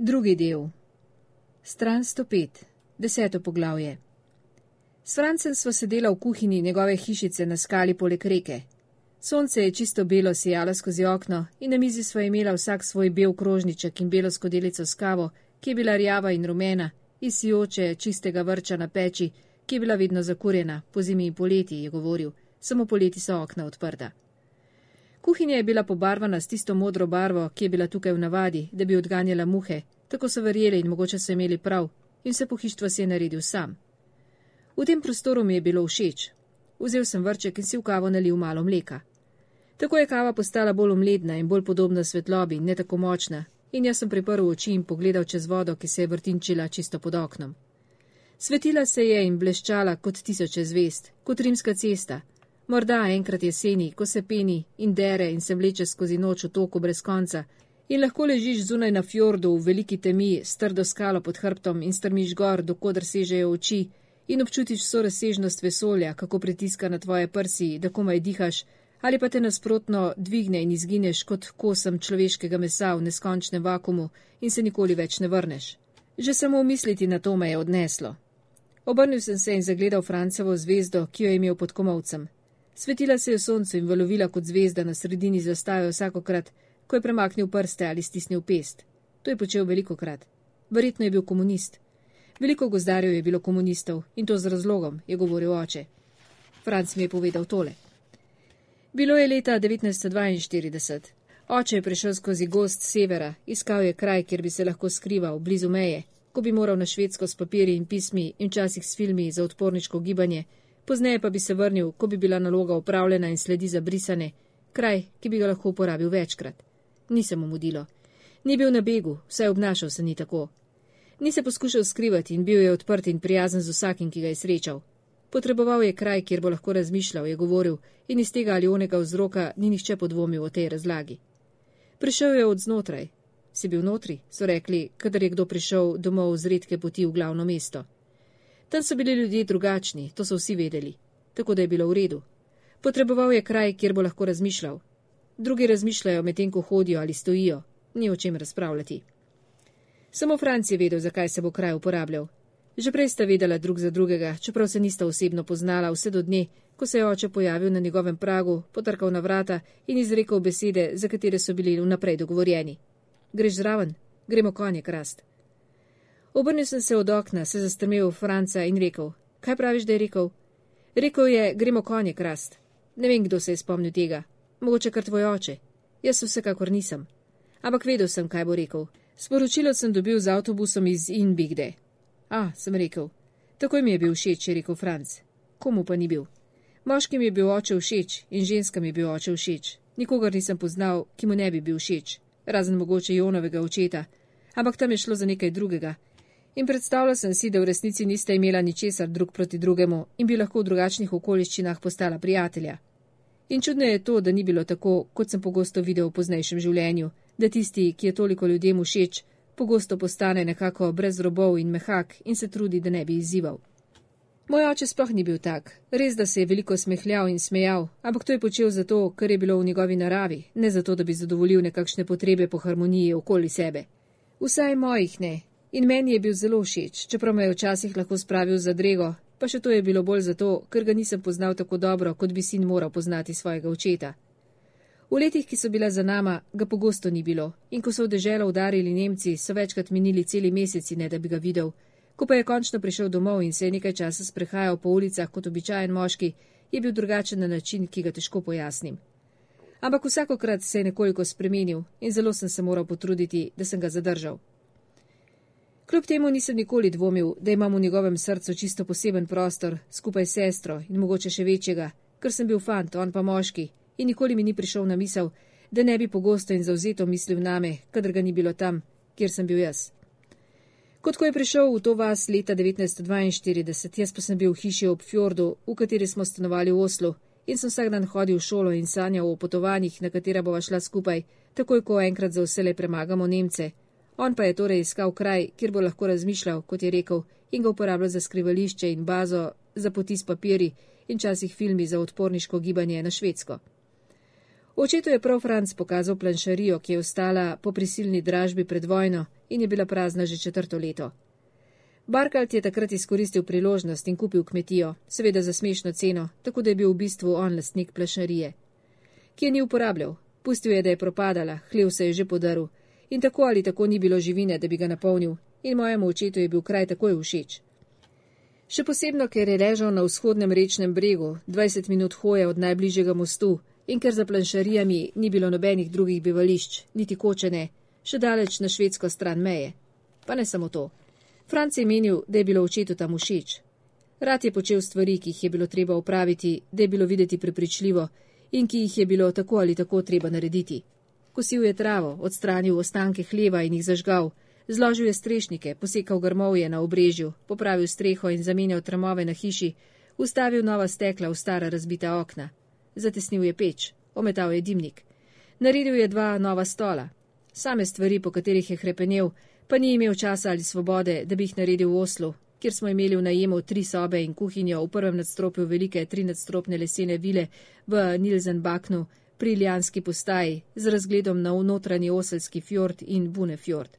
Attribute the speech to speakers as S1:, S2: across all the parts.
S1: Drugi del. Stran 105. Deseto poglavje. S Francem sva sedela v kuhinji njegove hišice na skali poleg reke. Sonce je čisto belo sijalo skozi okno in na mizi sva imela vsak svoj bel krožniček in belo skodelico s kavo, ki je bila rjava in rumena, iz sijoče čistega vrča na peči, ki je bila vedno zakurjena, po zimi in poleti, je govoril, samo poleti so okna odprta. Kuhinja je bila pobarvana s tisto modro barvo, ki je bila tukaj v navadi, da bi odganjala muhe, tako so verjeli in mogoče so imeli prav, in vse pohištvo si je naredil sam. V tem prostoru mi je bilo všeč. Vzel sem vrček in si v kavo nalil malo mleka. Tako je kava postala bolj omledna in bolj podobna svetlobi, ne tako močna, in jaz sem priprl oči in pogledal čez vodo, ki se je vrtinčila čisto pod oknom. Svetila se je in bleščala kot tisoče zvest, kot rimska cesta. Morda enkrat jeseni, ko se peni in dere in se vleče skozi noč v toku brez konca, in lahko ležiš zunaj na fjordu v veliki temi s trdo skalo pod hrbtom in strmiš gor, dokodr sežejo oči in občutiš vso razsežnost vesolja, kako pritiska na tvoje prsi, da komaj dihaš, ali pa te nasprotno dvigne in izgineš kot kosem človeškega mesa v neskončnem vakumu in se nikoli več ne vrneš. Že samo misliti na to me je odneslo. Obrnil sem se in zagledal Francevo zvezdo, ki jo je imel pod komovcem. Svetila se je soncu in valovila kot zvezda na sredini zastave vsakokrat, ko je premaknil prste ali stisnil pest. To je počel veliko krat. Verjetno je bil komunist. Veliko gozdarjev je bilo komunistov in to z razlogom, je govoril oče. Franc mi je povedal tole. Bilo je leta 1942. Oče je prišel skozi gost severa, iskal je kraj, kjer bi se lahko skrival, blizu meje, ko bi moral na švedsko s papiri in pismi in včasih s filmi za odporniško gibanje, pozneje pa bi se vrnil, ko bi bila naloga upravljena in sledi zabrisane, kraj, ki bi ga lahko uporabil večkrat. Ni se mu mudilo. Ni bil na begu, vsaj obnašal se ni tako. Ni se poskušal skrivati in bil je odprt in prijazen z vsakim, ki ga je srečal. Potreboval je kraj, kjer bo lahko razmišljal, je govoril, in iz tega ali onega vzroka ni nihče podvomil o tej razlagi. Prišel je od znotraj. Si bil notri, so rekli, kadar je kdo prišel domov z redke poti v glavno mesto. Tam so bili ljudje drugačni, to so vsi vedeli, tako da je bilo v redu. Potreboval je kraj, kjer bo lahko razmišljal. Drugi razmišljajo medtem, ko hodijo ali stojijo, ni o čem razpravljati. Samo Franc je vedel, zakaj se bo kraj uporabljal. Že prej sta vedela drug za drugega, čeprav se nista osebno poznala vse do dne, ko se je oče pojavil na njegovem pragu, potrkal na vrata in izrekel besede, za katere so bili vnaprej dogovorjeni. Greš zraven, gremo konje krast. Obrnil sem se od okna, se zastrmel v Franca in rekel: Kaj praviš, da je rekel? Rekel je: Gremo konje krast. Ne vem, kdo se je spomnil tega. Mogoče kar tvoj oče. Jaz vsekakor nisem. Ampak vedel sem, kaj bo rekel. Sporočilo sem dobil z avtobusom iz Inbigde. A, sem rekel. Takoj mi je bil všeč, je rekel Franc. Komu pa ni bil? Moškim je bil oče všeč in ženskam je bil oče všeč. Nikogar nisem poznal, ki mu ne bi bil všeč, razen mogoče Jonovega očeta. Ampak tam je šlo za nekaj drugega. In predstavljal sem si, da v resnici niste imela ničesar drug proti drugemu in bi lahko v drugačnih okoliščinah postala prijatelja. In čudno je to, da ni bilo tako, kot sem pogosto videl v poznejšem življenju, da tisti, ki je toliko ljudem všeč, pogosto postane nekako brez robov in mehak in se trudi, da ne bi izzival. Moj oče sploh ni bil tak, res da se je veliko smehljal in smejal, ampak to je počel zato, ker je bilo v njegovi naravi, ne zato, da bi zadovoljil nekakšne potrebe po harmoniji okoli sebe. Vsaj mojih ne. In meni je bil zelo všeč, čeprav me je včasih lahko spravil za drego, pa še to je bilo bolj zato, ker ga nisem poznal tako dobro, kot bi sin moral poznati svojega očeta. V letih, ki so bila za nama, ga pogosto ni bilo, in ko so v deželo udarili Nemci, so večkrat minili celi meseci, ne da bi ga videl. Ko pa je končno prišel domov in se je nekaj časa sprehajal po ulicah kot običajen moški, je bil drugačen na način, ki ga težko pojasnim. Ampak vsakokrat se je nekoliko spremenil in zelo sem se moral potruditi, da sem ga zadržal. Kljub temu nisem nikoli dvomil, da imam v njegovem srcu čisto poseben prostor, skupaj s sestro in mogoče še večjega, ker sem bil fant, on pa moški, in nikoli mi ni prišel na misel, da ne bi pogosto in zauzeto mislil name, kadar ga ni bilo tam, kjer sem bil jaz. Kot ko je prišel v to vas leta 1942, jaz pa sem bil v hiši ob fjordu, v kateri smo stanovali v Oslu, in sem vsak dan hodil v šolo in sanjal o potovanjih, na katera bova šla skupaj, takoj ko enkrat za vse le premagamo Nemce. On pa je torej iskal kraj, kjer bo lahko razmišljal, kot je rekel, in ga uporabljal za skrivališče in bazo, za poti s papiri in časih filmi za odporniško gibanje na švedsko. Očetu je prav Franc pokazal planšarijo, ki je ostala po prisilni dražbi pred vojno in je bila prazna že četrto leto. Barkalt je takrat izkoristil priložnost in kupil kmetijo, seveda za smešno ceno, tako da je bil v bistvu on lastnik planšarije. Ki je ni uporabljal, pustil je, da je propadala, hlev se je že podaril in tako ali tako ni bilo živine, da bi ga napolnil, in mojemu očetu je bil kraj takoj všeč. Še posebno, ker je ležal na vzhodnem rečnem bregu, 20 minut hoje od najbližjega mostu in ker za planšarijami ni bilo nobenih drugih bivališč, niti kočene, še daleč na švedsko stran meje. Pa ne samo to. Franc je menil, da je bilo očetu tam všeč. Rad je počel stvari, ki jih je bilo treba upraviti, da je bilo videti prepričljivo in ki jih je bilo tako ali tako treba narediti. Kosil je travo, odstranil ostanke hleva in jih zažgal, zložil je strešnike, posekal grmovje na obrežju, popravil streho in zamenjal tramove na hiši, ustavil nova stekla v stara razbita okna. Zatesnil je peč, ometal je dimnik. Naredil je dva nova stola. Same stvari, po katerih je hrepenel, pa ni imel časa ali svobode, da bi jih naredil v Oslu, kjer smo imeli v najemu tri sobe in kuhinjo v prvem nadstropju velike tri nadstropne lesene vile v Nilzenbaknu, pri Ljanski postaji z razgledom na notranji oselski fjord in Bunefjord.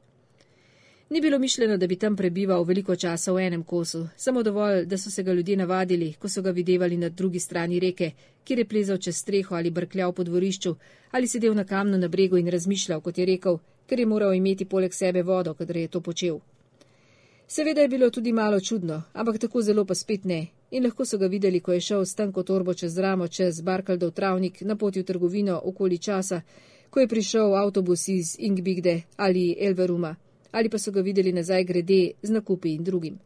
S1: Ni bilo mišljeno, da bi tam prebival veliko časa v enem kosu, samo dovolj, da so se ga ljudje navadili, ko so ga videvali na drugi strani reke, kjer je plezal čez streho ali brkljal po dvorišču ali sedel na kamnu na bregu in razmišljal, kot je rekel, ker je moral imeti poleg sebe vodo, kadar je to počel. Seveda je bilo tudi malo čudno, ampak tako zelo pa spet ne, in lahko so ga videli, ko je šel s tanko torbo čez ramo čez Barkaldov travnik na poti v trgovino okoli časa, ko je prišel avtobus iz Ingbigde ali Elveruma, ali pa so ga videli nazaj grede z nakupi in drugim.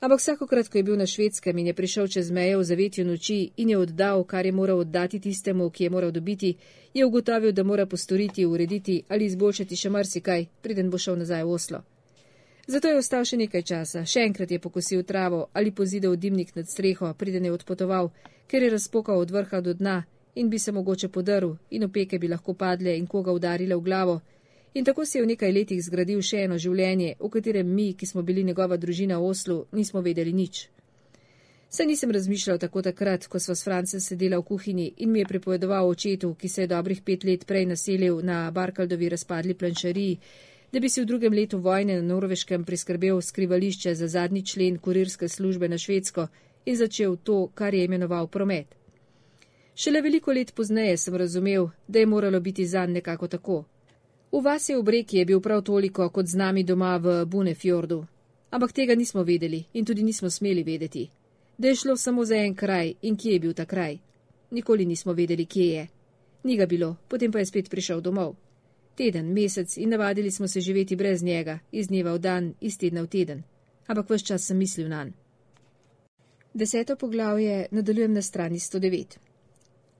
S1: Ampak vsakokrat, ko je bil na švedskem in je prišel čez meje v zavetju noči in je oddal, kar je moral oddati tistemu, ki je moral dobiti, je ugotovil, da mora postoriti, urediti ali izboljšati še marsikaj, preden bo šel nazaj v Oslo. Zato je ostal še nekaj časa, še enkrat je pokosil travo ali pozidal dimnik nad streho, preden je odpotoval, ker je razpokal od vrha do dna in bi se mogoče podrl in opeke bi lahko padle in koga udarile v glavo. In tako si je v nekaj letih zgradil še eno življenje, v katerem mi, ki smo bili njegova družina v Oslu, nismo vedeli nič. Se nisem razmišljal tako takrat, ko sva s Francem sedela v kuhinji in mi je pripovedoval očetu, ki se je dobrih pet let prej naselil na Barkaldovi razpadli planšariji da bi si v drugem letu vojne na Norveškem priskrbel skrivališče za zadnji člen kurirske službe na Švedsko in začel to, kar je imenoval promet. Šele veliko let pozneje sem razumel, da je moralo biti zanj nekako tako. V vasi v Breki je bil prav toliko kot z nami doma v Bunefjordu, ampak tega nismo vedeli in tudi nismo smeli vedeti. Da je šlo samo za en kraj in kje je bil ta kraj. Nikoli nismo vedeli, kje je. Ni ga bilo, potem pa je spet prišel domov teden, mesec in navadili smo se živeti brez njega, iz dneva v dan, iz tedna v teden. Ampak vse čas sem mislil na njega. Deseto poglavje nadaljujem na strani 109.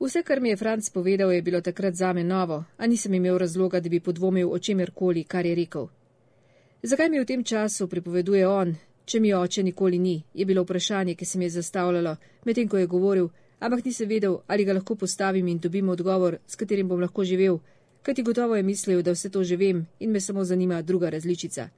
S1: Vse, kar mi je Franc povedal, je bilo takrat zame novo, a nisem imel razloga, da bi podvomil o čemerkoli, kar je rekel. Zakaj mi v tem času pripoveduje on, če mi oče nikoli ni, je bilo vprašanje, ki se mi je zastavljalo, medtem ko je govoril, ampak nisem vedel, ali ga lahko postavim in dobim odgovor, s katerim bom lahko živel, kajti gotovo je mislil, da vse to že vem in me samo zanima druga različica.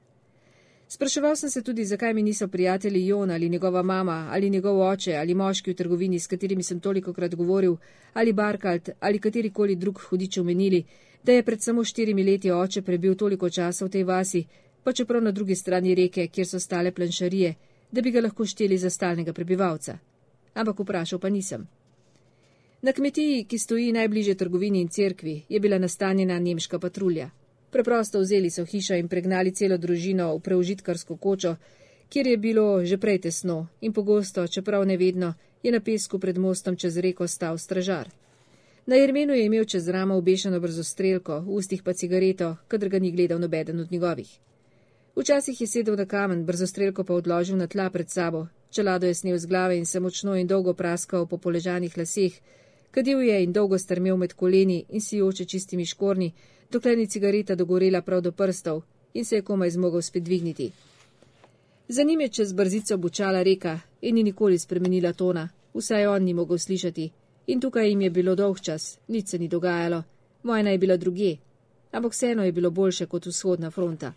S1: Spraševal sem se tudi, zakaj mi niso prijatelji Jon ali njegova mama ali njegov oče ali moški v trgovini, s katerimi sem toliko krat govoril, ali Barkalt ali katerikoli drug hudič omenili, da je pred samo štirimi leti oče prebil toliko časa v tej vasi, pa čeprav na drugi strani reke, kjer so stale planšarije, da bi ga lahko šteli za stalnega prebivalca. Ampak vprašal pa nisem. Na kmetiji, ki stoji najbliže trgovini in cerkvi, je bila nastanjena nemška patrulja. Preprosto vzeli so hišo in pregnali celo družino v preužitkarsko kočo, kjer je bilo že prej tesno in pogosto, čeprav nevedno, je na pesku pred mostom čez reko stal stražar. Na Jermenu je imel čez ramo obešeno brzo strelko, v ustih pa cigareto, kadar ga ni gledal nobeden od njegovih. Včasih je sedel na kamen, brzo strelko pa odložil na tla pred sabo, čelado je snil z glave in se močno in dolgo praskal po poležanih laseh, Kadil je in dolgo strmel med koleni in si oče čistimi škorni, dokler ni cigareta dogorela prav do prstov in se je komaj zmogel spet dvigniti. Za njim je čez brzico bučala reka in ni nikoli spremenila tona, vsaj on ni mogel slišati. In tukaj jim je bilo dolg čas, nič se ni dogajalo, vojna je bila druge, ampak vseeno je bilo boljše kot vzhodna fronta.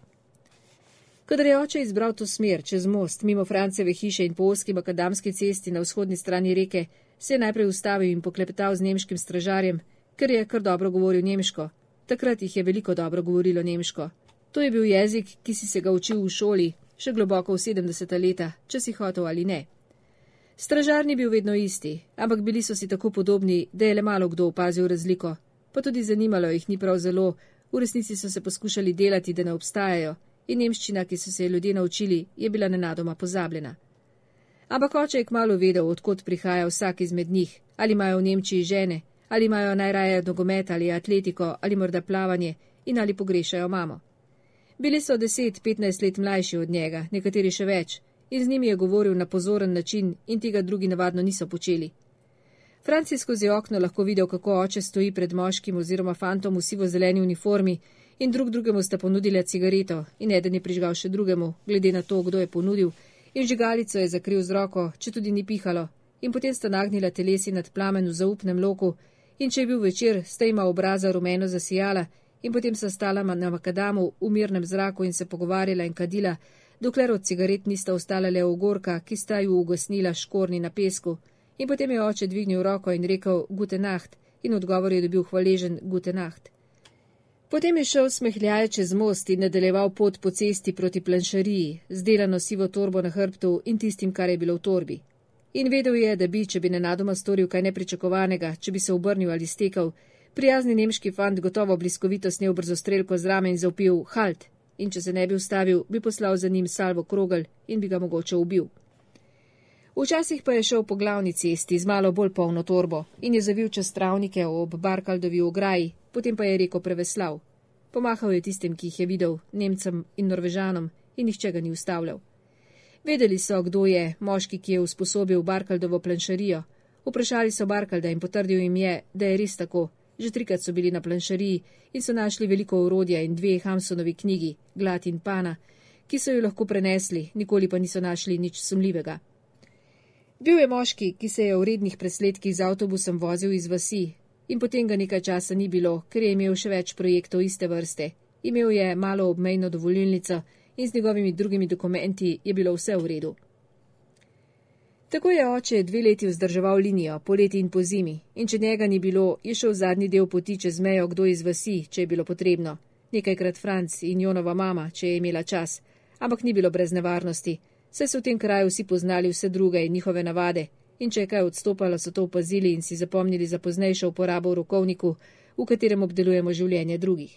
S1: Kadar je oče izbral to smer čez most mimo Franceve hiše in po oski makadamski cesti na vzhodni strani reke, se je najprej ustavil in poklepetal z nemškim stražarjem, ker je kar dobro govoril nemško. Takrat jih je veliko dobro govorilo nemško. To je bil jezik, ki si se ga učil v šoli, še globoko v 70. leta, če si hotel ali ne. Stražar ni bil vedno isti, ampak bili so si tako podobni, da je le malo kdo opazil razliko, pa tudi zanimalo jih ni prav zelo, v resnici so se poskušali delati, da ne obstajajo, in nemščina, ki so se je ljudje naučili, je bila nenadoma pozabljena. Ampak oče je kmalo vedel, odkot prihaja vsak izmed njih, ali imajo v Nemčiji žene, ali imajo najraje nogomet ali atletiko, ali morda plavanje in ali pogrešajo mamo. Bili so 10-15 let mlajši od njega, nekateri še več, in z njimi je govoril na pozoren način in tega drugi navadno niso počeli. Franc je skozi okno lahko videl, kako oče stoji pred moškim oziroma fantom v sivo-zeleni uniformi in drug drugemu sta ponudila cigareto in eden je prižgal še drugemu, glede na to, kdo je ponudil, in žigalico je zakril z roko, če tudi ni pihalo, in potem sta nagnila telesi nad plamen v zaupnem loku, in če je bil večer, sta ima obraza rumeno zasijala, in potem sta stala na makadamu v mirnem zraku in se pogovarjala in kadila, dokler od cigaret nista ostala le ogorka, ki sta ju ugasnila škorni na pesku, in potem je oče dvignil roko in rekel Gute Nacht, in odgovor je dobil hvaležen Gute Nacht. Potem je šel smehljaje čez most in nadaljeval pot po cesti proti planšariji, z delano sivo torbo na hrbtu in tistim, kar je bilo v torbi. In vedel je, da bi, če bi nenadoma storil kaj nepričakovanega, če bi se obrnil ali stekel, prijazni nemški fant gotovo bliskovito snel brzo strelko z rame in zaupil halt, in če se ne bi ustavil, bi poslal za njim salvo krogel in bi ga mogoče ubil. Včasih pa je šel po glavni cesti z malo bolj polno torbo in je zavil čez travnike ob Barkaldovi ograji, potem pa je reko preveslav. Pomahal je tistim, ki jih je videl, Nemcem in Norvežanom, in nihče ga ni ustavljal. Vedeli so, kdo je moški, ki je usposobil Barkaldovo planšarijo. Vprašali so Barkalda in potrdil jim je, da je res tako, Že trikrat so bili na planšariji in so našli veliko orodja in dve Hamsonovi knjigi, Glat in Pana, ki so jo lahko prenesli, nikoli pa niso našli nič sumljivega. Bil je moški, ki se je v rednih presledkih z avtobusom vozil iz vasi in potem ga nekaj časa ni bilo, ker je imel še več projektov iste vrste. Imel je malo obmejno dovolilnico in z njegovimi drugimi dokumenti je bilo vse v redu. Tako je oče dve leti vzdrževal linijo, poleti in po zimi, in če njega ni bilo, je šel zadnji del poti čez mejo kdo iz vasi, če je bilo potrebno. Nekajkrat Franc in Jonova mama, če je imela čas, ampak ni bilo brez nevarnosti. Vse so v tem kraju vsi poznali vse druge in njihove navade, in če je kaj odstopalo, so to opazili in si zapomnili za poznejšo uporabo v rokovniku, v katerem obdelujemo življenje drugih.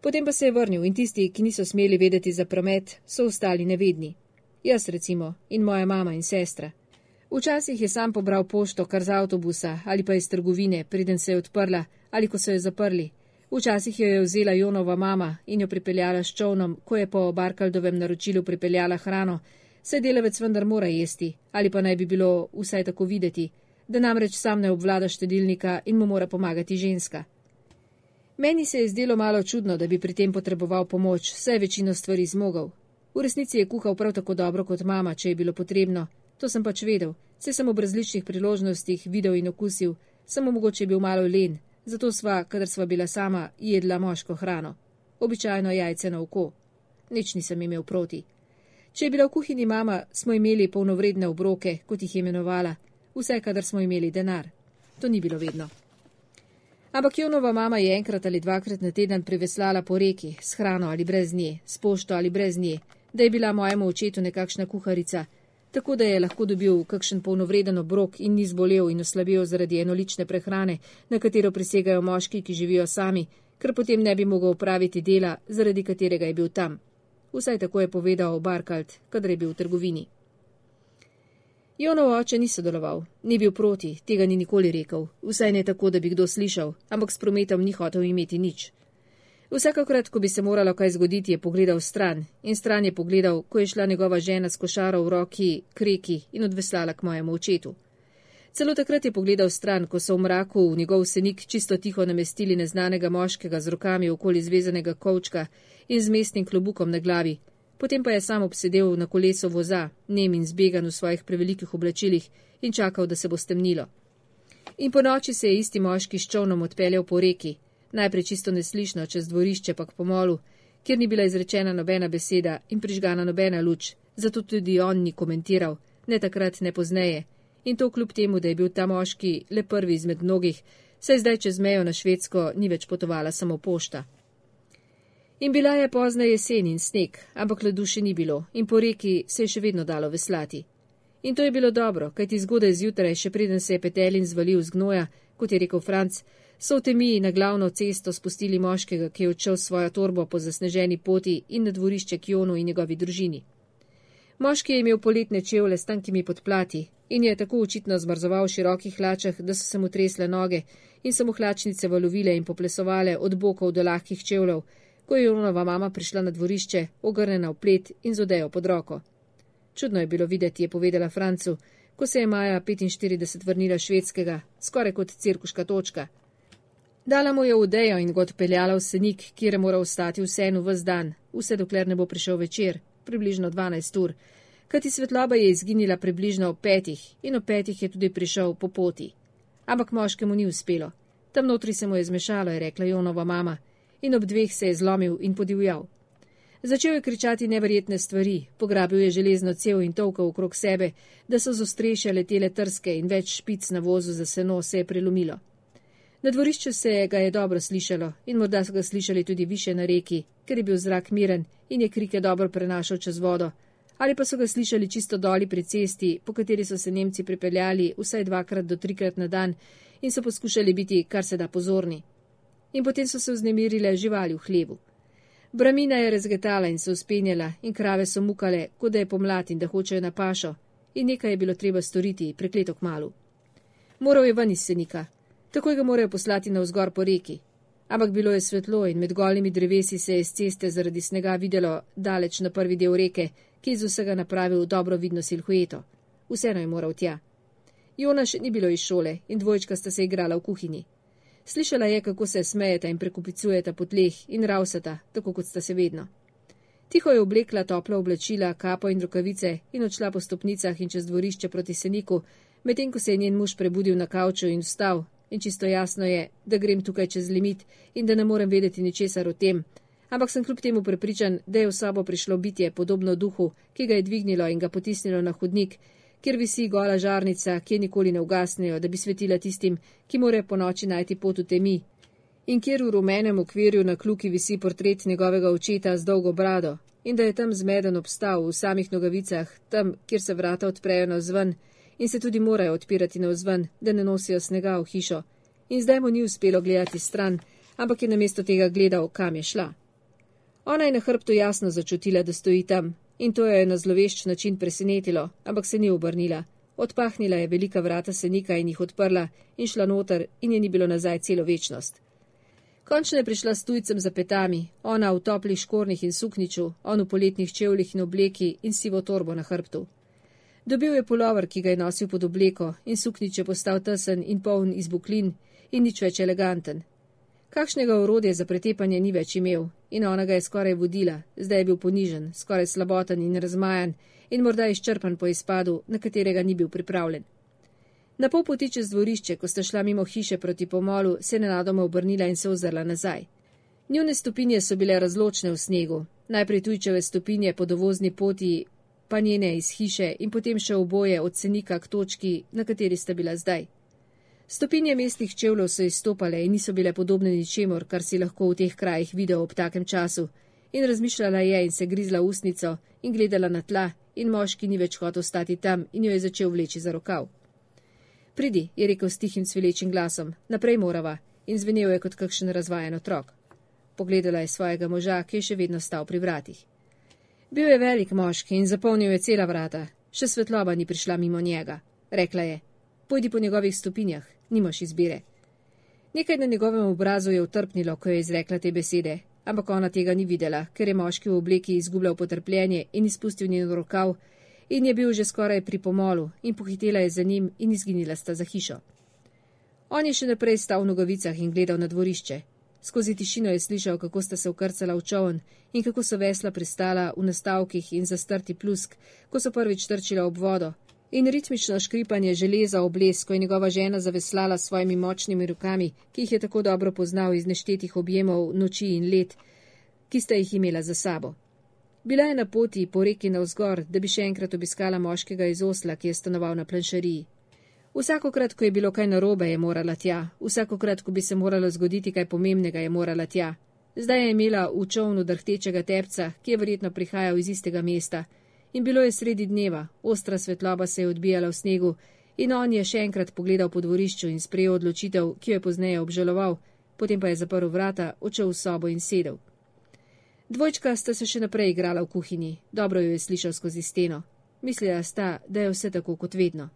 S1: Potem pa se je vrnil in tisti, ki niso smeli vedeti za promet, so ostali nevedni. Jaz recimo in moja mama in sestra. Včasih je sam pobral pošto kar z avtobusa ali pa iz trgovine, preden se je odprla ali ko so jo zaprli. Včasih jo je vzela Jonova mama in jo pripeljala s čovnom, ko je po Barkaldovem naročilu pripeljala hrano, saj delavec vendar mora jesti, ali pa naj bi bilo vsaj tako videti, da namreč sam ne obvlada štedilnika in mu mora pomagati ženska. Meni se je zdelo malo čudno, da bi pri tem potreboval pomoč, saj večino stvari zmogel, V resnici je kuhal prav tako dobro kot mama, če je bilo potrebno. To sem pač vedel, se sem ob različnih priložnostih videl in okusil, samo mogoče je bil malo len, zato sva, kadar sva bila sama, jedla moško hrano. Običajno jajce na oko. Nič nisem imel proti. Če je bila v kuhinji mama, smo imeli polnovredne obroke, kot jih je imenovala, vse, kadar smo imeli denar. To ni bilo vedno. Ampak Jonova mama je enkrat ali dvakrat na teden priveslala po reki, s hrano ali brez nje, s pošto ali brez nje, da je bila mojemu očetu nekakšna kuharica, tako da je lahko dobil kakšen polnovreden obrok in ni zbolel in oslabil zaradi enolične prehrane, na katero prisegajo moški, ki živijo sami, ker potem ne bi mogel upraviti dela, zaradi katerega je bil tam. Vsaj tako je povedal Barkalt, kadar je bil v trgovini. Jonov oče ni sodeloval, ni bil proti, tega ni nikoli rekel, vsaj ne tako, da bi kdo slišal, ampak s prometom ni hotel imeti nič. Vsakokrat, ko bi se moralo kaj zgoditi, je pogledal stran in stran je pogledal, ko je šla njegova žena s košaro v roki k reki in odveslala k mojemu očetu. Celo takrat je pogledal stran, ko so v mraku v njegov senik čisto tiho namestili neznanega moškega z rokami okoli zvezanega kovčka in z mestnim klobukom na glavi. Potem pa je sam obsedel na kolesu voza, nem in zbegan v svojih prevelikih oblačilih in čakal, da se bo stemnilo. In po noči se je isti moški s čovnom odpeljal po reki, najprej čisto neslišno čez dvorišče pa k pomolu, kjer ni bila izrečena nobena beseda in prižgana nobena luč, zato tudi on ni komentiral, ne takrat, ne pozneje. In to kljub temu, da je bil ta moški le prvi izmed mnogih, saj zdaj čez mejo na Švedsko ni več potovala samo pošta. In bila je pozna jesen in sneg, ampak ledu še ni bilo in po reki se je še vedno dalo veslati. In to je bilo dobro, kajti zgodaj zjutraj, še preden se je petelin zvalil z gnoja, kot je rekel Franc, so v temi na glavno cesto spustili moškega, ki je odšel svojo torbo po zasneženi poti in na dvorišče k Jonu in njegovi družini. Moški je imel poletne čevlje s tankimi podplati in je tako očitno zmrzoval v širokih hlačah, da so se mu tresle noge in so mu hlačnice valovile in poplesovale od bokov do lahkih čevljev, ko je Jonova mama prišla na dvorišče, ogrnjena v plet in z odejo pod roko. Čudno je bilo videti, je povedala Francu, ko se je maja 45 vrnila švedskega, skoraj kot cirkuška točka. Dala mu je odejo in ga odpeljala v senik, kjer je moral ostati vseeno vse dan, vse dokler ne bo prišel večer, približno 12 ur, kajti svetloba je izginila približno ob petih in ob petih je tudi prišel po poti. Ampak moškemu ni uspelo. Tam notri se mu je zmešalo, je rekla Jonova mama, in ob dveh se je zlomil in podivjal. Začel je kričati neverjetne stvari, pograbil je železno cev in tolkal okrog sebe, da so z ostreše letele trske in več špic na vozu za seno se je prelomilo. Na dvorišču se ga je dobro slišalo in morda so ga slišali tudi više na reki, ker je bil zrak miren in je krike dobro prenašal čez vodo, ali pa so ga slišali čisto doli pri cesti, po kateri so se Nemci pripeljali vsaj dvakrat do trikrat na dan in so poskušali biti kar se da pozorni. In potem so se vznemirile živali v hlebu. Bramina je razgetala in se uspenjala in krave so mukale, kot da je pomlad in da hočejo na pašo in nekaj je bilo treba storiti, prekleto k malu. Moral je ven iz senika, takoj ga morajo poslati na vzgor po reki. Ampak bilo je svetlo in med golimi drevesi se je z ceste zaradi snega videlo daleč na prvi del reke, ki je z vsega napravil dobro vidno silhueto. Vseeno je moral tja. Jona še ni bilo iz šole in dvojčka sta se igrala v kuhinji. Slišala je, kako se smejeta in prekupicujeta po tleh in ravsata, tako kot sta se vedno. Tiho je oblekla topla oblačila, kapo in rokavice in odšla po stopnicah in čez dvorišče proti seniku, medtem ko se je njen muž prebudil na kavču in vstal. In čisto jasno je, da grem tukaj čez limit in da ne morem vedeti ničesar o tem. Ampak sem kljub temu prepričan, da je v sobo prišlo bitje podobno duhu, ki ga je dvignilo in ga potisnilo na hodnik kjer visi gola žarnica, ki je nikoli ne ugasnejo, da bi svetila tistim, ki morajo po noči najti pot v temi, in kjer v rumenem okvirju na kluki visi portret njegovega očeta z dolgo brado, in da je tam zmeden obstal v samih nogavicah, tam, kjer se vrata odprejo na zven in se tudi morajo odpirati na zven, da ne nosijo snega v hišo. In zdaj mu ni uspelo gledati stran, ampak je namesto tega gledal, kam je šla. Ona je na hrbtu jasno začutila, da stoji tam, in to jo je na zlovešč način presenetilo, ampak se ni obrnila. Odpahnila je velika vrata senika in jih odprla in šla noter in je ni bilo nazaj celo večnost. Končno je prišla s tujcem za petami, ona v toplih škornih in sukniču, on v poletnih čevljih in obleki in sivo torbo na hrbtu. Dobil je polover, ki ga je nosil pod obleko in suknič je postal tesen in poln izbuklin in nič več eleganten. Kakšnega orodja za pretepanje ni več imel in ona ga je skoraj vodila, zdaj je bil ponižen, skoraj slaboten in razmajan in morda izčrpan po izpadu, na katerega ni bil pripravljen. Na pol poti čez dvorišče, ko sta šla mimo hiše proti pomolu, se je nenadoma obrnila in se ozrla nazaj. Njune stopinje so bile razločne v snegu, najprej tujčeve stopinje po dovozni poti, pa njene iz hiše in potem še oboje od cenika k točki, na kateri sta bila zdaj. Stopinje mestnih čevljev so izstopale in niso bile podobne ničemor, kar si lahko v teh krajih videl ob takem času. In razmišljala je in se grizla usnico in gledala na tla, in moški ni več hotel stati tam in jo je začel vleči za rokav. Pridi, je rekel s tihim cvilečim glasom, naprej morava, in zvenel je kot kakšen razvajen otrok. Pogledala je svojega moža, ki je še vedno stal pri vratih. Bil je velik moški in zapolnil je cela vrata, še svetloba ni prišla mimo njega. Rekla je: Pojdi po njegovih stopinjah, nimaš izbire. Nekaj na njegovem obrazu je utrpnilo, ko je izrekla te besede, ampak ona tega ni videla, ker je moški v obleki izgubljal potrpljenje in izpustil njen rokav in je bil že skoraj pri pomolu in pohitela je za njim in izginila sta za hišo. On je še naprej stal v nogavicah in gledal na dvorišče. Skozi tišino je slišal, kako sta se ukrcala v čovn in kako so vesla pristala v nastavkih in zastrti plusk, ko so prvič trčila ob vodo, in ritmično škripanje železa ob les, ko je njegova žena zaveslala s svojimi močnimi rokami, ki jih je tako dobro poznal iz neštetih objemov noči in let, ki sta jih imela za sabo. Bila je na poti po reki na vzgor, da bi še enkrat obiskala moškega iz Osla, ki je stanoval na planšariji. Vsakokrat, ko je bilo kaj narobe, je morala tja, vsakokrat, ko bi se moralo zgoditi kaj pomembnega, je morala tja. Zdaj je imela v čovnu drhtečega tepca, ki je verjetno prihajal iz istega mesta. In bilo je sredi dneva, ostra svetloba se je odbijala v snegu, in on je še enkrat pogledal po dvorišču in sprejel odločitev, ki jo je pozneje obžaloval, potem pa je zaprl vrata, odšel v sobo in sedel. Dvojčka sta se še naprej igrala v kuhinji, dobro jo je slišal skozi steno. Mislila sta, da je vse tako kot vedno.